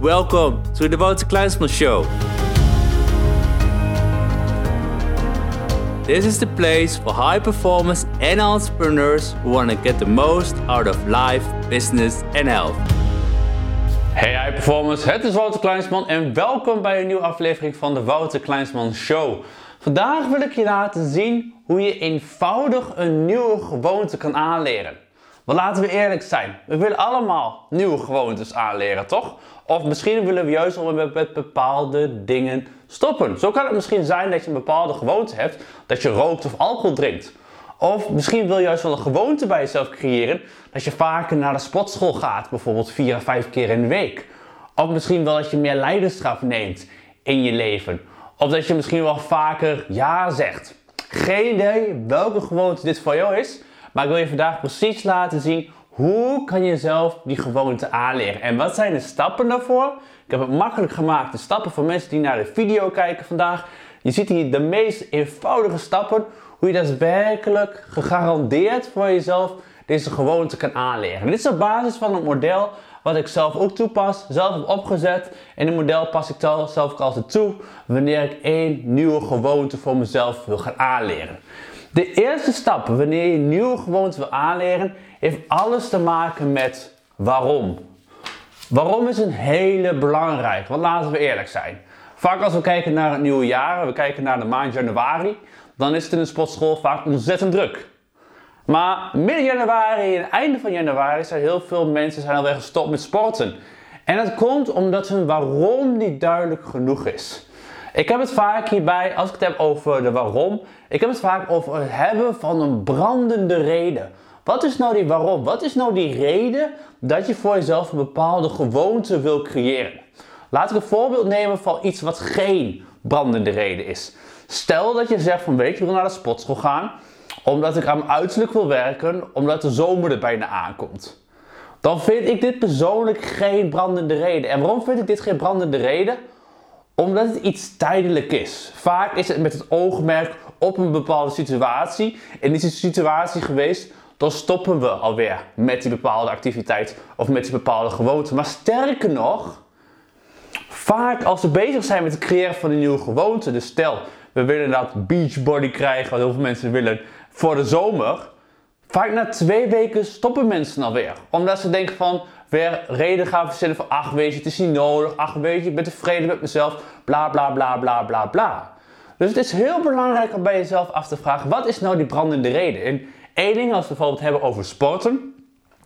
Welcome to the Wouter Kleinsman Show. This is the place for high performers and entrepreneurs who want to get the most out of life, business and health. Hey high performers, het is Wouter Kleinsman en welkom bij een nieuwe aflevering van de Wouter Kleinsman Show. Vandaag wil ik je laten zien hoe je eenvoudig een nieuwe gewoonte kan aanleren. Want laten we eerlijk zijn, we willen allemaal nieuwe gewoontes aanleren, toch? Of misschien willen we juist al met bepaalde dingen stoppen. Zo kan het misschien zijn dat je een bepaalde gewoonte hebt dat je rookt of alcohol drinkt. Of misschien wil je juist wel een gewoonte bij jezelf creëren dat je vaker naar de sportschool gaat, bijvoorbeeld vier of vijf keer in de week. Of misschien wel dat je meer leiderschap neemt in je leven. Of dat je misschien wel vaker ja zegt. Geen idee welke gewoonte dit voor jou is, maar ik wil je vandaag precies laten zien hoe kan je zelf die gewoonte aanleren. En wat zijn de stappen daarvoor? Ik heb het makkelijk gemaakt. De stappen voor mensen die naar de video kijken vandaag. Je ziet hier de meest eenvoudige stappen. Hoe je daadwerkelijk gegarandeerd voor jezelf deze gewoonte kan aanleren. dit is op basis van een model wat ik zelf ook toepas, zelf heb opgezet. En het model pas ik zelf ook altijd toe wanneer ik één nieuwe gewoonte voor mezelf wil gaan aanleren. De eerste stap wanneer je een nieuwe gewoonte wil aanleren, heeft alles te maken met waarom. Waarom is een hele belangrijk, want laten we eerlijk zijn. Vaak als we kijken naar het nieuwe jaar, we kijken naar de maand januari, dan is het in de sportschool vaak ontzettend druk. Maar midden januari en einde van januari zijn heel veel mensen zijn alweer gestopt met sporten. En dat komt omdat hun waarom niet duidelijk genoeg is. Ik heb het vaak hierbij, als ik het heb over de waarom, ik heb het vaak over het hebben van een brandende reden. Wat is nou die waarom? Wat is nou die reden dat je voor jezelf een bepaalde gewoonte wil creëren? Laat ik een voorbeeld nemen van iets wat geen brandende reden is. Stel dat je zegt van weet je, ik wil naar de sportschool gaan omdat ik aan mijn uiterlijk wil werken, omdat de zomer er bijna aankomt. Dan vind ik dit persoonlijk geen brandende reden. En waarom vind ik dit geen brandende reden? Omdat het iets tijdelijk is. Vaak is het met het oogmerk op een bepaalde situatie. En is die situatie geweest, dan stoppen we alweer met die bepaalde activiteit of met die bepaalde gewoonte. Maar sterker nog, vaak als we bezig zijn met het creëren van een nieuwe gewoonte, dus stel we willen dat beachbody krijgen, wat heel veel mensen willen voor de zomer. Vaak na twee weken stoppen mensen alweer. Omdat ze denken van, weer reden gaan verzinnen van, ach weet je, het is niet nodig. Ach weet je, ik ben tevreden met mezelf. Bla bla bla bla bla bla. Dus het is heel belangrijk om bij jezelf af te vragen, wat is nou die brandende reden? En één ding, als we bijvoorbeeld hebben over sporten.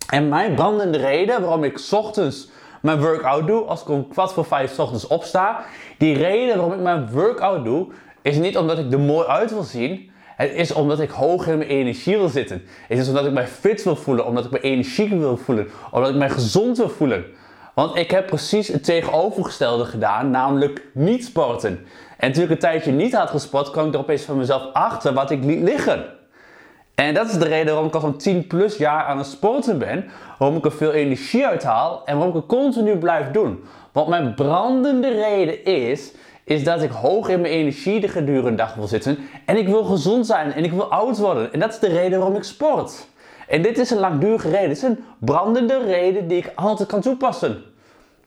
En mijn brandende reden waarom ik ochtends mijn workout doe, als ik om kwart voor vijf ochtends opsta. Die reden waarom ik mijn workout doe, is niet omdat ik er mooi uit wil zien. Het is omdat ik hoog in mijn energie wil zitten. Het is omdat ik mij fit wil voelen, omdat ik me energiek wil voelen, omdat ik mij gezond wil voelen. Want ik heb precies het tegenovergestelde gedaan, namelijk niet sporten. En toen ik een tijdje niet had gesport, kwam ik er opeens van mezelf achter wat ik liet liggen. En dat is de reden waarom ik al zo'n 10 plus jaar aan het sporten ben. Waarom ik er veel energie uit haal en waarom ik het continu blijf doen. Want mijn brandende reden is is dat ik hoog in mijn energie de gedurende dag wil zitten. En ik wil gezond zijn en ik wil oud worden. En dat is de reden waarom ik sport. En dit is een langdurige reden. Dit is een brandende reden die ik altijd kan toepassen.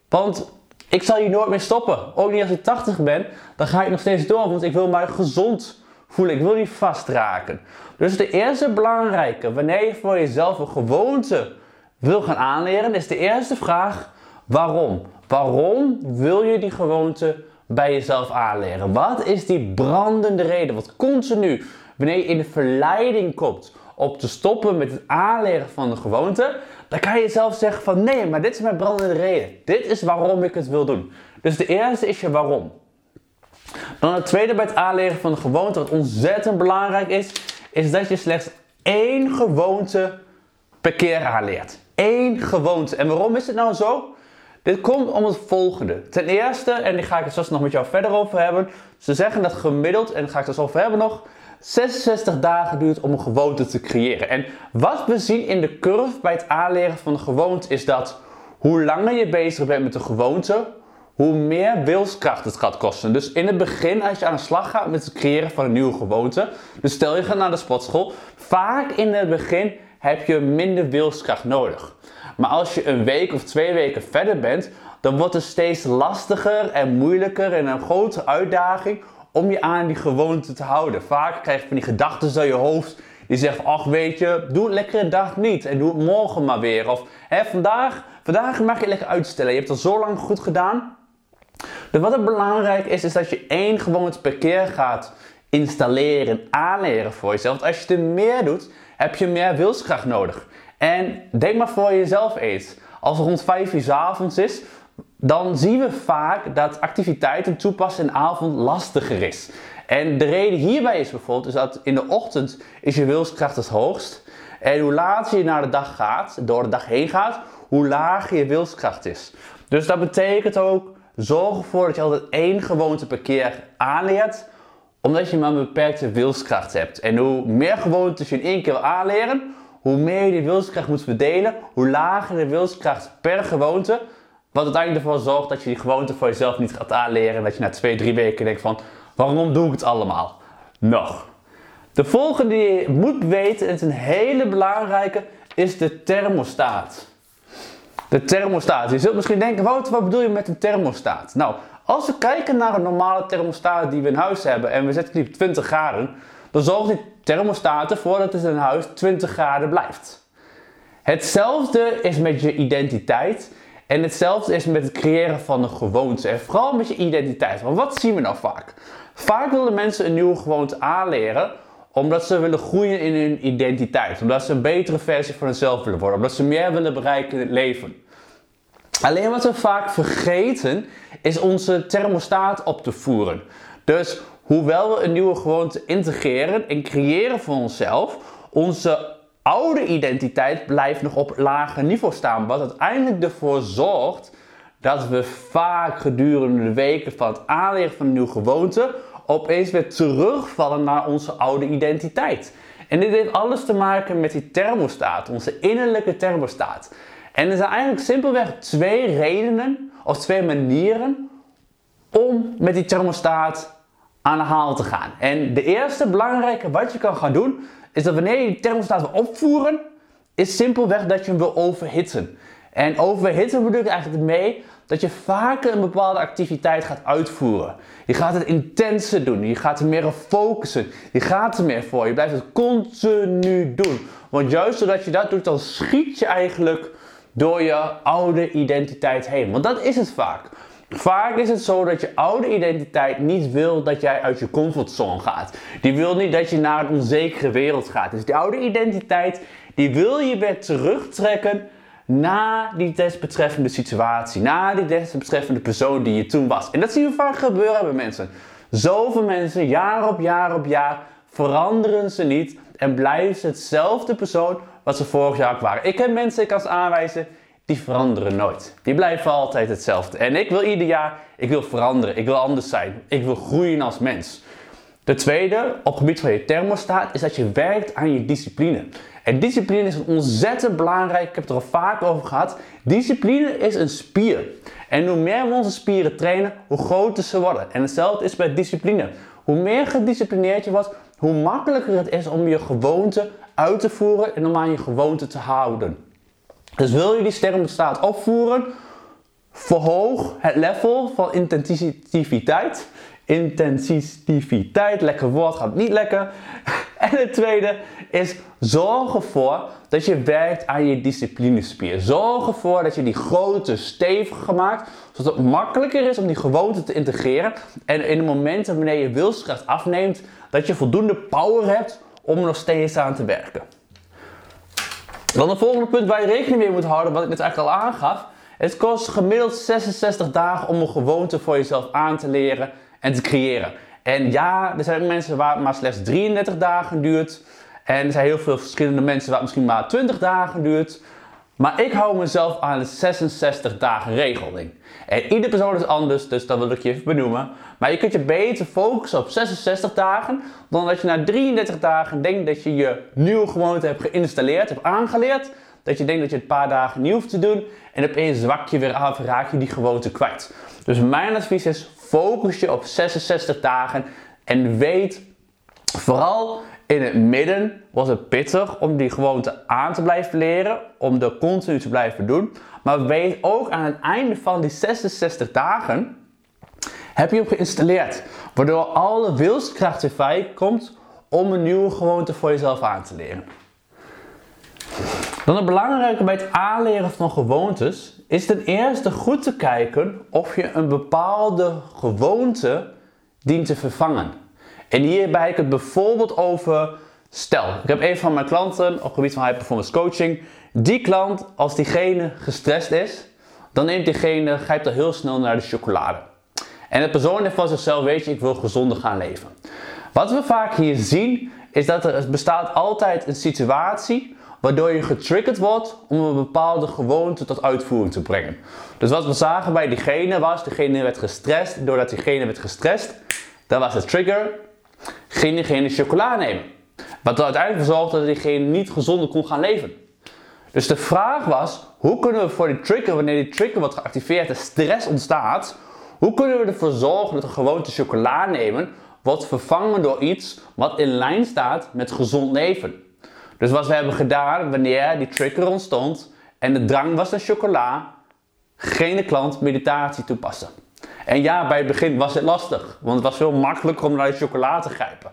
Want ik zal hier nooit meer stoppen. Ook niet als ik 80 ben, dan ga ik nog steeds door. Want ik wil mij gezond voelen. Ik wil niet vastraken. Dus de eerste belangrijke, wanneer je voor jezelf een gewoonte wil gaan aanleren, is de eerste vraag: waarom? Waarom wil je die gewoonte bij jezelf aanleren? Wat is die brandende reden? Wat continu, wanneer je in de verleiding komt om te stoppen met het aanleren van de gewoonte, dan kan je zelf zeggen van nee, maar dit is mijn brandende reden. Dit is waarom ik het wil doen. Dus de eerste is je waarom. Dan het tweede bij het aanleren van de gewoonte, wat ontzettend belangrijk is, is dat je slechts één gewoonte per keer aanleert. Eén gewoonte. En waarom is het nou zo? Dit komt om het volgende. Ten eerste, en die ga ik het straks nog met jou verder over hebben. Ze zeggen dat gemiddeld, en daar ga ik het over hebben nog, 66 dagen duurt om een gewoonte te creëren. En wat we zien in de curve bij het aanleren van een gewoonte is dat hoe langer je bezig bent met de gewoonte, hoe meer wilskracht het gaat kosten. Dus in het begin, als je aan de slag gaat met het creëren van een nieuwe gewoonte, dus stel je gaat naar de sportschool, vaak in het begin heb je minder wilskracht nodig. Maar als je een week of twee weken verder bent, dan wordt het steeds lastiger en moeilijker en een grote uitdaging om je aan die gewoonte te houden. Vaak krijg je van die gedachten door je hoofd die zeggen, ach weet je, doe het lekker een dag niet en doe het morgen maar weer. Of hè, vandaag, vandaag mag je lekker uitstellen, je hebt het al zo lang goed gedaan. Dus wat het belangrijk is, is dat je één gewoonte per keer gaat installeren, aanleren voor jezelf. Als je er meer doet, heb je meer wilskracht nodig. En denk maar voor jezelf eens. Als het rond 5 uur s avonds is, dan zien we vaak dat activiteiten toepassen in de avond lastiger is. En de reden hierbij is bijvoorbeeld is dat in de ochtend is je wilskracht het hoogst. En hoe later je naar de dag gaat, door de dag heen gaat, hoe lager je wilskracht is. Dus dat betekent ook, zorg ervoor dat je altijd één gewoonte per keer aanleert, omdat je maar een beperkte wilskracht hebt. En hoe meer gewoontes je in één keer wil aanleren, hoe meer je die wilskracht moet verdelen, hoe lager de wilskracht per gewoonte, wat uiteindelijk ervoor zorgt dat je die gewoonte voor jezelf niet gaat aanleren. En dat je na twee, drie weken denkt van, waarom doe ik het allemaal? Nog. De volgende die je moet weten, en het is een hele belangrijke, is de thermostaat. De thermostaat. Je zult misschien denken, Wouter, wat bedoel je met een thermostaat? Nou, als we kijken naar een normale thermostaat die we in huis hebben en we zetten die op 20 graden, dan zorgt die thermostaat ervoor dat het in huis 20 graden blijft. Hetzelfde is met je identiteit. En hetzelfde is met het creëren van een gewoonte. En vooral met je identiteit. Want wat zien we nou vaak? Vaak willen mensen een nieuwe gewoonte aanleren omdat ze willen groeien in hun identiteit. Omdat ze een betere versie van zichzelf willen worden. Omdat ze meer willen bereiken in het leven. Alleen wat we vaak vergeten is onze thermostaat op te voeren. Dus hoewel we een nieuwe gewoonte integreren en creëren voor onszelf, onze oude identiteit blijft nog op lager niveau staan. Wat uiteindelijk ervoor zorgt dat we vaak gedurende de weken van het aanleren van een nieuwe gewoonte opeens weer terugvallen naar onze oude identiteit. En dit heeft alles te maken met die thermostaat, onze innerlijke thermostaat. En er zijn eigenlijk simpelweg twee redenen of twee manieren om met die thermostaat aan de haal te gaan. En de eerste belangrijke wat je kan gaan doen, is dat wanneer je die thermostaat wil opvoeren, is simpelweg dat je hem wil overhitten. En overhitten bedoel ik eigenlijk mee dat je vaker een bepaalde activiteit gaat uitvoeren. Je gaat het intenser doen, je gaat er meer op focussen, je gaat er meer voor, je blijft het continu doen. Want juist doordat je dat doet, dan schiet je eigenlijk door je oude identiteit heen. Want dat is het vaak. Vaak is het zo dat je oude identiteit niet wil dat jij uit je comfortzone gaat. Die wil niet dat je naar een onzekere wereld gaat. Dus die oude identiteit, die wil je weer terugtrekken na die desbetreffende situatie. Na die desbetreffende persoon die je toen was. En dat zien we vaak gebeuren bij mensen. Zoveel mensen, jaar op jaar op jaar, veranderen ze niet en blijven ze hetzelfde persoon wat ze vorig jaar waren. Ik heb mensen, ik kan ze aanwijzen, die veranderen nooit. Die blijven altijd hetzelfde. En ik wil ieder jaar, ik wil veranderen, ik wil anders zijn, ik wil groeien als mens. De tweede, op het gebied van je thermostaat, is dat je werkt aan je discipline. En discipline is ontzettend belangrijk, ik heb het er al vaak over gehad. Discipline is een spier. En hoe meer we onze spieren trainen, hoe groter ze worden. En hetzelfde is bij discipline. Hoe meer gedisciplineerd je wordt, hoe makkelijker het is om je gewoonte uit te voeren en om aan je gewoonte te houden. Dus wil je die thermostaat opvoeren, verhoog het level van intensiviteit. Intensiviteit, lekker woord, gaat niet lekker. En het tweede is zorg ervoor dat je werkt aan je disciplinespier. Zorg ervoor dat je die grote steviger maakt, zodat het makkelijker is om die gewoonte te integreren. En in de momenten wanneer je wilskracht afneemt, dat je voldoende power hebt om er nog steeds aan te werken. Dan het volgende punt waar je rekening mee moet houden, wat ik net eigenlijk al aangaf. Het kost gemiddeld 66 dagen om een gewoonte voor jezelf aan te leren en te creëren. En ja, er zijn mensen waar het maar slechts 33 dagen duurt. En er zijn heel veel verschillende mensen waar het misschien maar 20 dagen duurt. Maar ik hou mezelf aan de 66 dagen regeling. En iedere persoon is anders, dus dat wil ik je even benoemen. Maar je kunt je beter focussen op 66 dagen, dan dat je na 33 dagen denkt dat je je nieuwe gewoonte hebt geïnstalleerd, hebt aangeleerd. Dat je denkt dat je het een paar dagen niet hoeft te doen en opeens zwak je weer af raak je die gewoonte kwijt. Dus mijn advies is, focus je op 66 dagen en weet vooral In het midden was het pittig om die gewoonte aan te blijven leren, om dat continu te blijven doen. Maar weet ook aan het einde van die 66 dagen heb je hem geïnstalleerd. Waardoor alle wilskracht weer vrij komt om een nieuwe gewoonte voor jezelf aan te leren. Dan het belangrijke bij het aanleren van gewoontes is ten eerste goed te kijken of je een bepaalde gewoonte dient te vervangen. En hierbij ik het bijvoorbeeld over, stel, ik heb een van mijn klanten op het gebied van high performance coaching. Die klant, als diegene gestrest is, dan neemt diegene, grijpt er heel snel naar de chocolade. En de persoon heeft van zichzelf, weet je, ik wil gezonder gaan leven. Wat we vaak hier zien, is dat er bestaat altijd een situatie waardoor je getriggerd wordt om een bepaalde gewoonte tot uitvoering te brengen. Dus wat we zagen bij diegene was, diegene werd gestrest, doordat diegene werd gestrest, dat was de trigger, ging diegene chocola nemen. Wat er uiteindelijk voor zorgde dat diegene niet gezonder kon gaan leven. Dus de vraag was, hoe kunnen we voor die trigger, wanneer die trigger wordt geactiveerd en stress ontstaat, hoe kunnen we ervoor zorgen dat de gewoonte chocola nemen wordt vervangen door iets wat in lijn staat met gezond leven? Dus wat we hebben gedaan wanneer die trigger ontstond en de drang was naar chocola, geen de klant meditatie toepassen. En ja, bij het begin was het lastig, want het was veel makkelijker om naar de chocola te grijpen.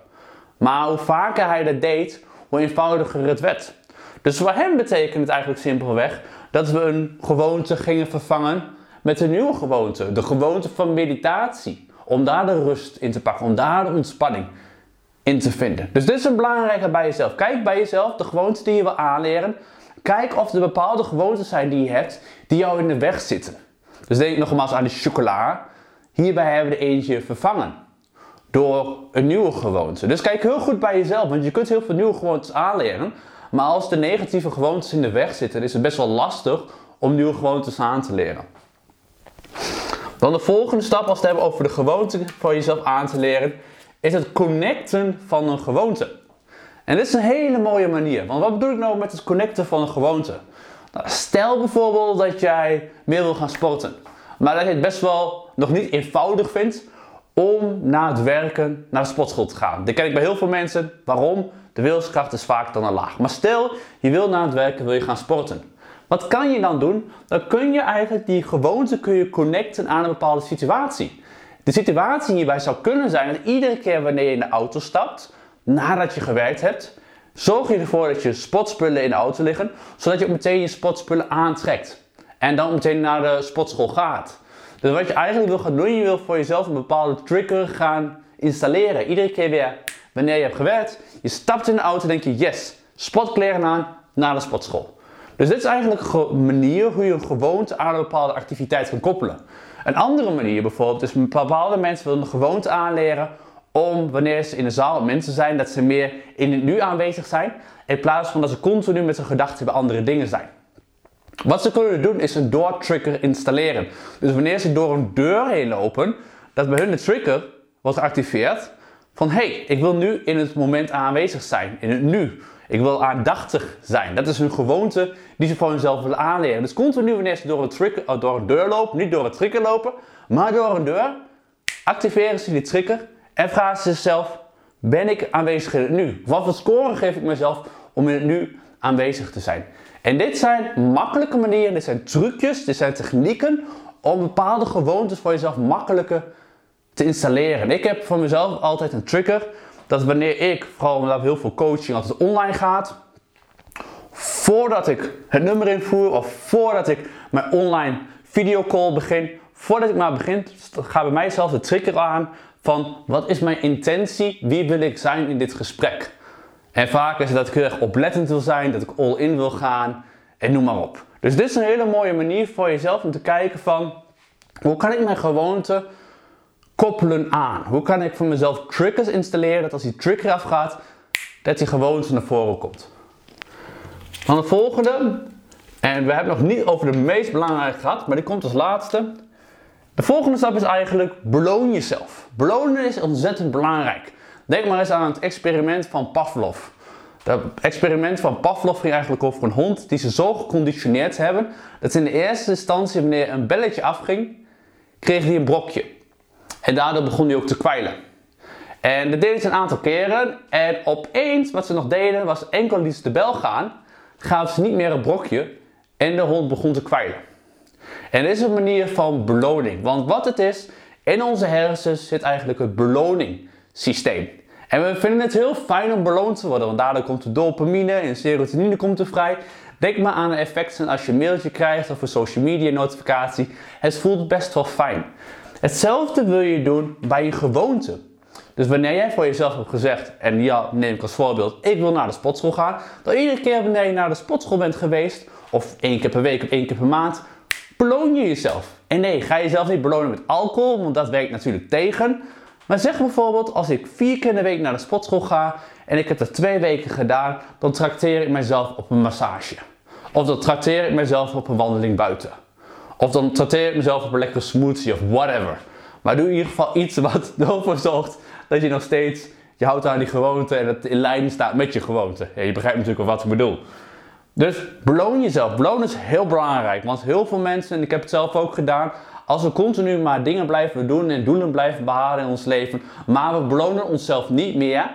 Maar hoe vaker hij dat deed, hoe eenvoudiger het werd. Dus voor hem betekent het eigenlijk simpelweg dat we een gewoonte gingen vervangen met een nieuwe gewoonte. De gewoonte van meditatie. Om daar de rust in te pakken, om daar de ontspanning in te vinden. Dus dit is een belangrijke bij jezelf. Kijk bij jezelf de gewoontes die je wil aanleren. Kijk of er bepaalde gewoontes zijn die je hebt die jou in de weg zitten. Dus denk nogmaals aan de chocola. Hierbij hebben we er eentje vervangen door een nieuwe gewoonte. Dus kijk heel goed bij jezelf, want je kunt heel veel nieuwe gewoontes aanleren. Maar als de negatieve gewoontes in de weg zitten, is het best wel lastig om nieuwe gewoontes aan te leren. Dan de volgende stap, als we het hebben over de gewoonte voor jezelf aan te leren, is het connecten van een gewoonte. En dit is een hele mooie manier. Want wat bedoel ik nou met het connecten van een gewoonte? Nou, stel bijvoorbeeld dat jij meer wil gaan sporten. Maar dat je het best wel nog niet eenvoudig vindt om na het werken naar de sportschool te gaan. Dat ken ik bij heel veel mensen. Waarom? De wilskracht is vaak dan een laag. Maar stel, je wil na het werken wil je gaan sporten. Wat kan je dan doen? Dan kun je eigenlijk die gewoonte kun je connecten aan een bepaalde situatie. De situatie hierbij zou kunnen zijn dat iedere keer wanneer je in de auto stapt, nadat je gewerkt hebt, zorg je ervoor dat je sportspullen in de auto liggen, zodat je ook meteen je sportspullen aantrekt. En dan meteen naar de sportschool gaat. Dus wat je eigenlijk wil gaan doen, je wil voor jezelf een bepaalde trigger gaan installeren. Iedere keer weer wanneer je hebt gewerkt, je stapt in de auto en denk je yes, sportkleren aan, naar de sportschool. Dus dit is eigenlijk een manier hoe je een gewoonte aan een bepaalde activiteit kan koppelen. Een andere manier bijvoorbeeld is bepaalde mensen willen een gewoonte aanleren om wanneer ze in de zaal met mensen zijn, dat ze meer in het nu aanwezig zijn, in plaats van dat ze continu met hun gedachten bij andere dingen zijn. Wat ze kunnen doen is een door trigger installeren. Dus wanneer ze door een deur heen lopen, dat bij hun de trigger wordt geactiveerd van hé, hey, ik wil nu in het moment aanwezig zijn, in het nu. Ik wil aandachtig zijn. Dat is een gewoonte die ze voor hunzelf willen aanleren. Dus continu wanneer ze door een, trigger, uh, door een deur lopen, niet door een trigger lopen, maar door een deur, activeren ze die trigger en vragen ze zichzelf, ben ik aanwezig in het nu? Wat voor score geef ik mezelf om in het nu aanwezig te zijn? En dit zijn makkelijke manieren, dit zijn trucjes, dit zijn technieken om bepaalde gewoontes voor jezelf makkelijker te installeren. Ik heb voor mezelf altijd een trigger dat wanneer ik, vooral omdat heel veel coaching altijd online gaat, voordat ik het nummer invoer of voordat ik mijn online videocall begin, voordat ik maar begin, ga bij mijzelf de trigger aan van wat is mijn intentie, wie wil ik zijn in dit gesprek. En vaak is het dat ik heel erg oplettend wil zijn, dat ik all in wil gaan en noem maar op. Dus dit is een hele mooie manier voor jezelf om te kijken van hoe kan ik mijn gewoonte koppelen aan? Hoe kan ik voor mezelf triggers installeren dat als die trigger afgaat, dat die gewoonte naar voren komt? Dan de volgende, en we hebben nog niet over de meest belangrijke gehad, maar die komt als laatste. De volgende stap is eigenlijk beloon jezelf. Belonen is ontzettend belangrijk. Denk maar eens aan het experiment van Pavlov. Het experiment van Pavlov ging eigenlijk over een hond die ze zo geconditioneerd hebben dat in de eerste instantie wanneer een belletje afging, kreeg hij een brokje. En daardoor begon hij ook te kwijlen. En dat deden ze een aantal keren. En opeens, wat ze nog deden, was enkel liet ze de bel gaan, gaven ze niet meer een brokje en de hond begon te kwijlen. En dit is een manier van beloning. Want wat het is, in onze hersens zit eigenlijk het beloningssysteem. En we vinden het heel fijn om beloond te worden, want daardoor komt de dopamine en serotonine komt er vrij. Denk maar aan de effecten als je een mailtje krijgt of een social media notificatie. Het voelt best wel fijn. Hetzelfde wil je doen bij je gewoonte. Dus wanneer jij voor jezelf hebt gezegd, en ja, neem ik als voorbeeld, ik wil naar de sportschool gaan. Dan iedere keer wanneer je naar de sportschool bent geweest, of één keer per week of één keer per maand, beloon je jezelf. En nee, ga jezelf niet belonen met alcohol, want dat werkt natuurlijk tegen. Maar zeg bijvoorbeeld, als ik vier keer in de week naar de sportschool ga en ik heb dat twee weken gedaan, dan trakteer ik mezelf op een massage. Of dan trakteer ik mezelf op een wandeling buiten. Of dan trakteer ik mezelf op een lekkere smoothie of whatever. Maar doe in ieder geval iets wat ervoor zorgt dat je nog steeds je houdt aan die gewoonte en het in lijn staat met je gewoonte. Ja, je begrijpt natuurlijk wat ik bedoel. Dus beloon jezelf. Beloon is heel belangrijk. Want heel veel mensen, en ik heb het zelf ook gedaan, als we continu maar dingen blijven doen en doelen blijven behalen in ons leven, maar we belonen onszelf niet meer,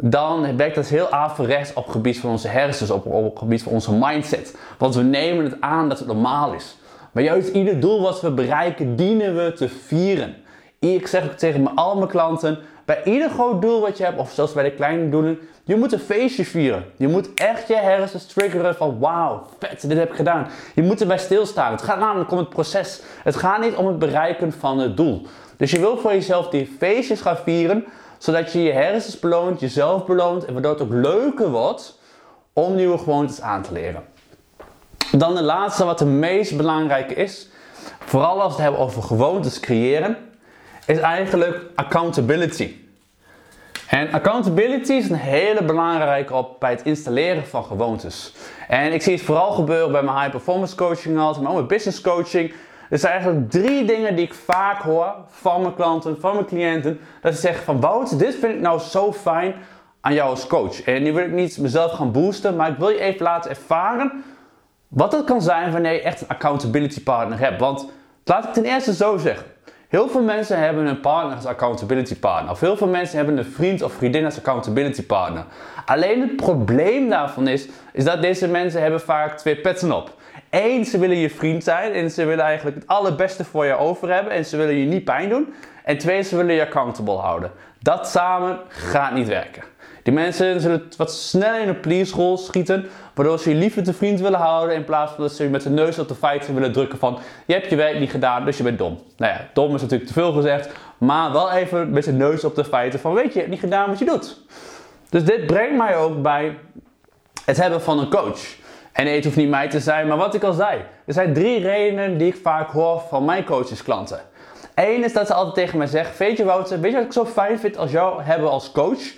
dan werkt dat heel averechts op het gebied van onze hersens, op, op het gebied van onze mindset. Want we nemen het aan dat het normaal is. Maar juist ieder doel wat we bereiken, dienen we te vieren. Ik zeg ook tegen al mijn klanten, bij ieder groot doel wat je hebt, of zelfs bij de kleine doelen, je moet een feestje vieren. Je moet echt je hersens triggeren van wauw, vet, dit heb ik gedaan. Je moet erbij stilstaan. Het gaat namelijk om het proces. Het gaat niet om het bereiken van het doel. Dus je wil voor jezelf die feestjes gaan vieren, zodat je je hersens beloont, jezelf beloont en waardoor het ook leuker wordt om nieuwe gewoontes aan te leren. Dan de laatste, wat de meest belangrijke is, vooral als we het hebben over gewoontes creëren, is eigenlijk accountability. En accountability is een hele belangrijke op bij het installeren van gewoontes. En ik zie het vooral gebeuren bij mijn high performance coaching altijd, maar ook mijn business coaching. Er zijn eigenlijk drie dingen die ik vaak hoor van mijn klanten, van mijn cliënten. Dat ze zeggen van Wout, dit vind ik nou zo fijn aan jou als coach. En nu wil ik niet mezelf gaan boosten, maar ik wil je even laten ervaren wat het kan zijn wanneer je echt een accountability partner hebt. Want laat ik ten eerste zo zeggen. Heel veel mensen hebben een partner als accountability partner. Of heel veel mensen hebben een vriend of vriendin als accountability partner. Alleen het probleem daarvan is, is dat deze mensen hebben vaak twee petten op. Eén, ze willen je vriend zijn en ze willen eigenlijk het allerbeste voor je over hebben en ze willen je niet pijn doen. En twee, ze willen je accountable houden. Dat samen gaat niet werken. Die mensen zullen wat sneller in een please schieten, waardoor ze je liever te vriend willen houden in plaats van dat ze je met de neus op de feiten willen drukken van je hebt je werk niet gedaan, dus je bent dom. Nou ja, dom is natuurlijk te veel gezegd, maar wel even met de neus op de feiten van weet je, je hebt niet gedaan wat je doet. Dus dit brengt mij ook bij het hebben van een coach. En het hoeft niet mij te zijn, maar wat ik al zei. Er zijn drie redenen die ik vaak hoor van mijn coachesklanten. Eén is dat ze altijd tegen mij zeggen, weet je Wouter, weet je wat ik zo fijn vind als jou hebben als coach?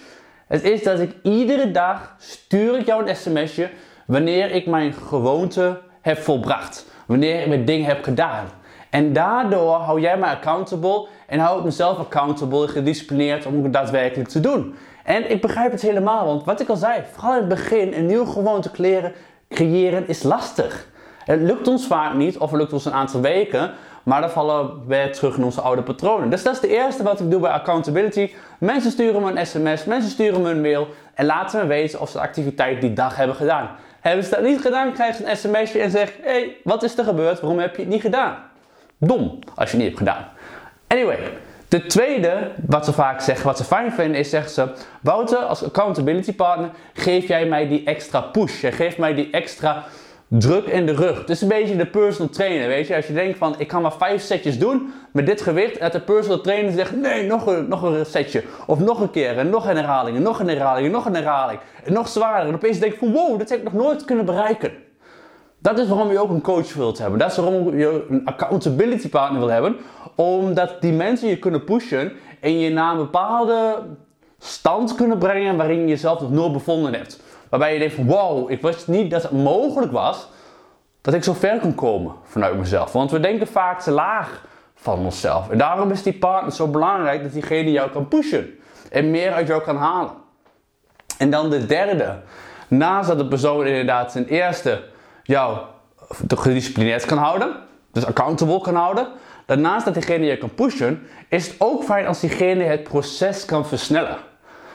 Het is dat ik iedere dag stuur ik jou een sms'je wanneer ik mijn gewoonte heb volbracht. Wanneer ik mijn ding heb gedaan. En daardoor hou jij mij accountable en hou ik mezelf accountable en gedisciplineerd om het daadwerkelijk te doen. En ik begrijp het helemaal, want wat ik al zei, vooral in het begin een nieuwe gewoonte creëren, creëren is lastig. Het lukt ons vaak niet, of het lukt ons een aantal weken, maar dan vallen we terug in onze oude patronen. Dus dat is de eerste wat ik doe bij accountability. Mensen sturen me een sms, mensen sturen me een mail en laten me weten of ze de activiteit die dag hebben gedaan. Hebben ze dat niet gedaan, krijg je een sms'je en zeg: hé, hey, wat is er gebeurd? Waarom heb je het niet gedaan? Dom, als je het niet hebt gedaan. Anyway, de tweede, wat ze vaak zeggen, wat ze fijn vinden, is zeggen ze: Wouter, als accountability partner, geef jij mij die extra push. Jij geeft mij die extra druk in de rug. Het is een beetje de personal trainer, weet je. Als je denkt van, ik kan maar vijf setjes doen met dit gewicht. Dat de personal trainer zegt, nee, nog een, nog een setje. Of nog een keer, en nog een herhaling, en nog een herhaling, en nog een herhaling. En nog zwaarder. En opeens denk je van, wow, dit heb ik nog nooit kunnen bereiken. Dat is waarom je ook een coach wilt hebben. Dat is waarom je een accountability partner wil hebben. Omdat die mensen je kunnen pushen en je naar een bepaalde stand kunnen brengen waarin je jezelf nog nooit bevonden hebt. Waarbij je denkt wow, ik wist niet dat het mogelijk was dat ik zo ver kon komen vanuit mezelf. Want we denken vaak te laag van onszelf. En daarom is die partner zo belangrijk dat diegene jou kan pushen. En meer uit jou kan halen. En dan de derde. Naast dat de persoon inderdaad ten eerste jou gedisciplineerd kan houden. dus accountable kan houden. Daarnaast dat diegene je kan pushen, is het ook fijn als diegene het proces kan versnellen.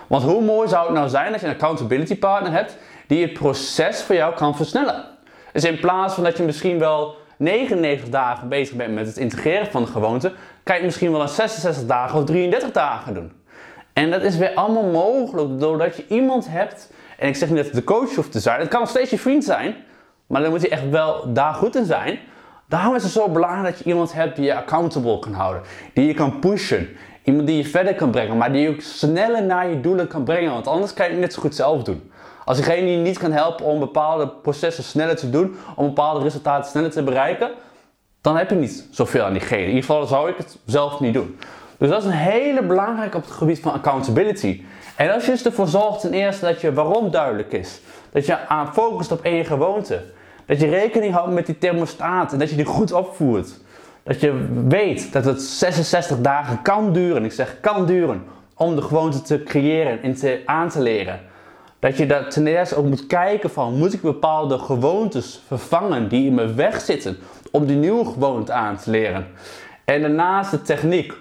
Want hoe mooi zou het nou zijn als je een accountability partner hebt die het proces voor jou kan versnellen. Dus in plaats van dat je misschien wel 99 dagen bezig bent met het integreren van de gewoonte, kan je misschien wel een 66 dagen of 33 dagen doen. En dat is weer allemaal mogelijk doordat je iemand hebt, en ik zeg niet dat het de coach hoeft te zijn, het kan nog steeds je vriend zijn, maar dan moet hij echt wel daar goed in zijn. Daarom is het zo belangrijk dat je iemand hebt die je accountable kan houden, die je kan pushen, iemand die je verder kan brengen, maar die je ook sneller naar je doelen kan brengen, want anders kan je het net zo goed zelf doen. Als diegene je niet kan helpen om bepaalde processen sneller te doen, om bepaalde resultaten sneller te bereiken, dan heb je niet zoveel aan diegene. In ieder geval zou ik het zelf niet doen. Dus dat is een hele belangrijke op het gebied van accountability. En als je dus ervoor zorgt ten eerste dat je waarom duidelijk is, dat je aan focust op één gewoonte, dat je rekening houdt met die thermostaat en dat je die goed opvoert. Dat je weet dat het 66 dagen kan duren, ik zeg kan duren, om de gewoonte te creëren en te, aan te leren. Dat je dat ten eerste ook moet kijken van, moet ik bepaalde gewoontes vervangen die in mijn weg zitten om die nieuwe gewoonte aan te leren. En daarnaast de techniek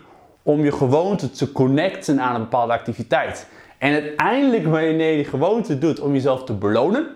om je gewoonte te connecten aan een bepaalde activiteit. En uiteindelijk wanneer je die gewoonte doet om jezelf te belonen,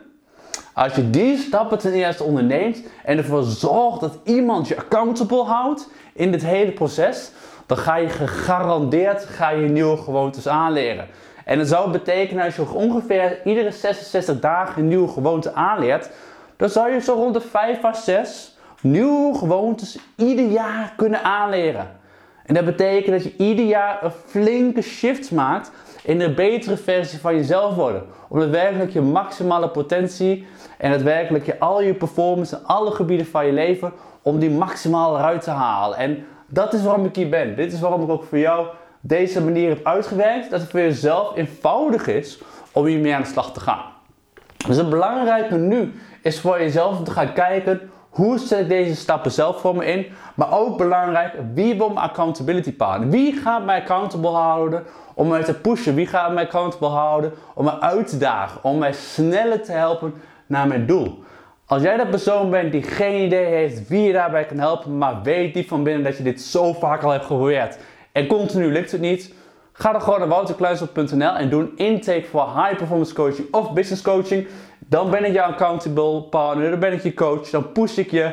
als je die stappen ten eerste onderneemt en ervoor zorgt dat iemand je accountable houdt in dit hele proces, dan ga je gegarandeerd ga je nieuwe gewoontes aanleren. En dat zou betekenen als je ongeveer iedere 66 dagen een nieuwe gewoonte aanleert, dan zou je zo rond de 5 à 6 nieuwe gewoontes ieder jaar kunnen aanleren. En dat betekent dat je ieder jaar een flinke shift maakt in een betere versie van jezelf worden. Om daadwerkelijk je maximale potentie en daadwerkelijk je, al je performance in alle gebieden van je leven, om die maximaal eruit te halen. En dat is waarom ik hier ben. Dit is waarom ik ook voor jou deze manier heb uitgewerkt. Dat het voor jezelf eenvoudig is om hiermee aan de slag te gaan. Dus het belangrijke nu is voor jezelf om te gaan kijken hoe zet ik deze stappen zelf voor me in? Maar ook belangrijk, wie wil mijn accountability partner? Wie gaat mij accountable houden om mij te pushen? Wie gaat mij accountable houden om mij uit te dagen? Om mij sneller te helpen naar mijn doel? Als jij dat persoon bent die geen idee heeft wie je daarbij kan helpen, maar weet die van binnen dat je dit zo vaak al hebt gehoord en continu lukt het niet, ga dan gewoon naar wouterkluisel.nl en doe een intake voor high performance coaching of business coaching. Dan ben ik jouw accountable partner, dan ben ik je coach, dan push ik je.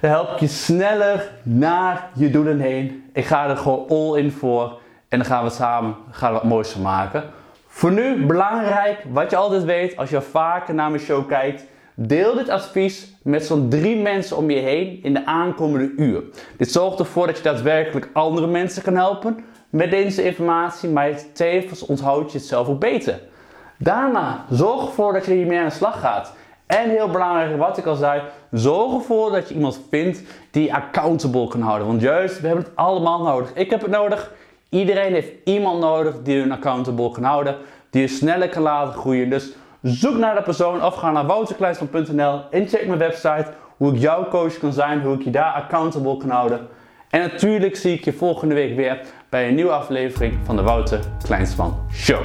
Dan help ik je sneller naar je doelen heen. Ik ga er gewoon all in voor. En dan gaan we samen gaan we wat moois van maken. Voor nu belangrijk, wat je altijd weet, als je vaker naar mijn show kijkt. Deel dit advies met zo'n drie mensen om je heen in de aankomende uur. Dit zorgt ervoor dat je daadwerkelijk andere mensen kan helpen met deze informatie, maar tevens onthoud je het zelf ook beter. Daarna, zorg ervoor dat je hiermee aan de slag gaat. En heel belangrijk, wat ik al zei, zorg ervoor dat je iemand vindt die accountable kan houden. Want juist, we hebben het allemaal nodig. Ik heb het nodig. Iedereen heeft iemand nodig die hun accountable kan houden. Die je sneller kan laten groeien. Dus zoek naar de persoon of ga naar wouterkleinsman.nl en check mijn website. Hoe ik jouw coach kan zijn, hoe ik je daar accountable kan houden. En natuurlijk zie ik je volgende week weer bij een nieuwe aflevering van de Wouter Kleinsman Show.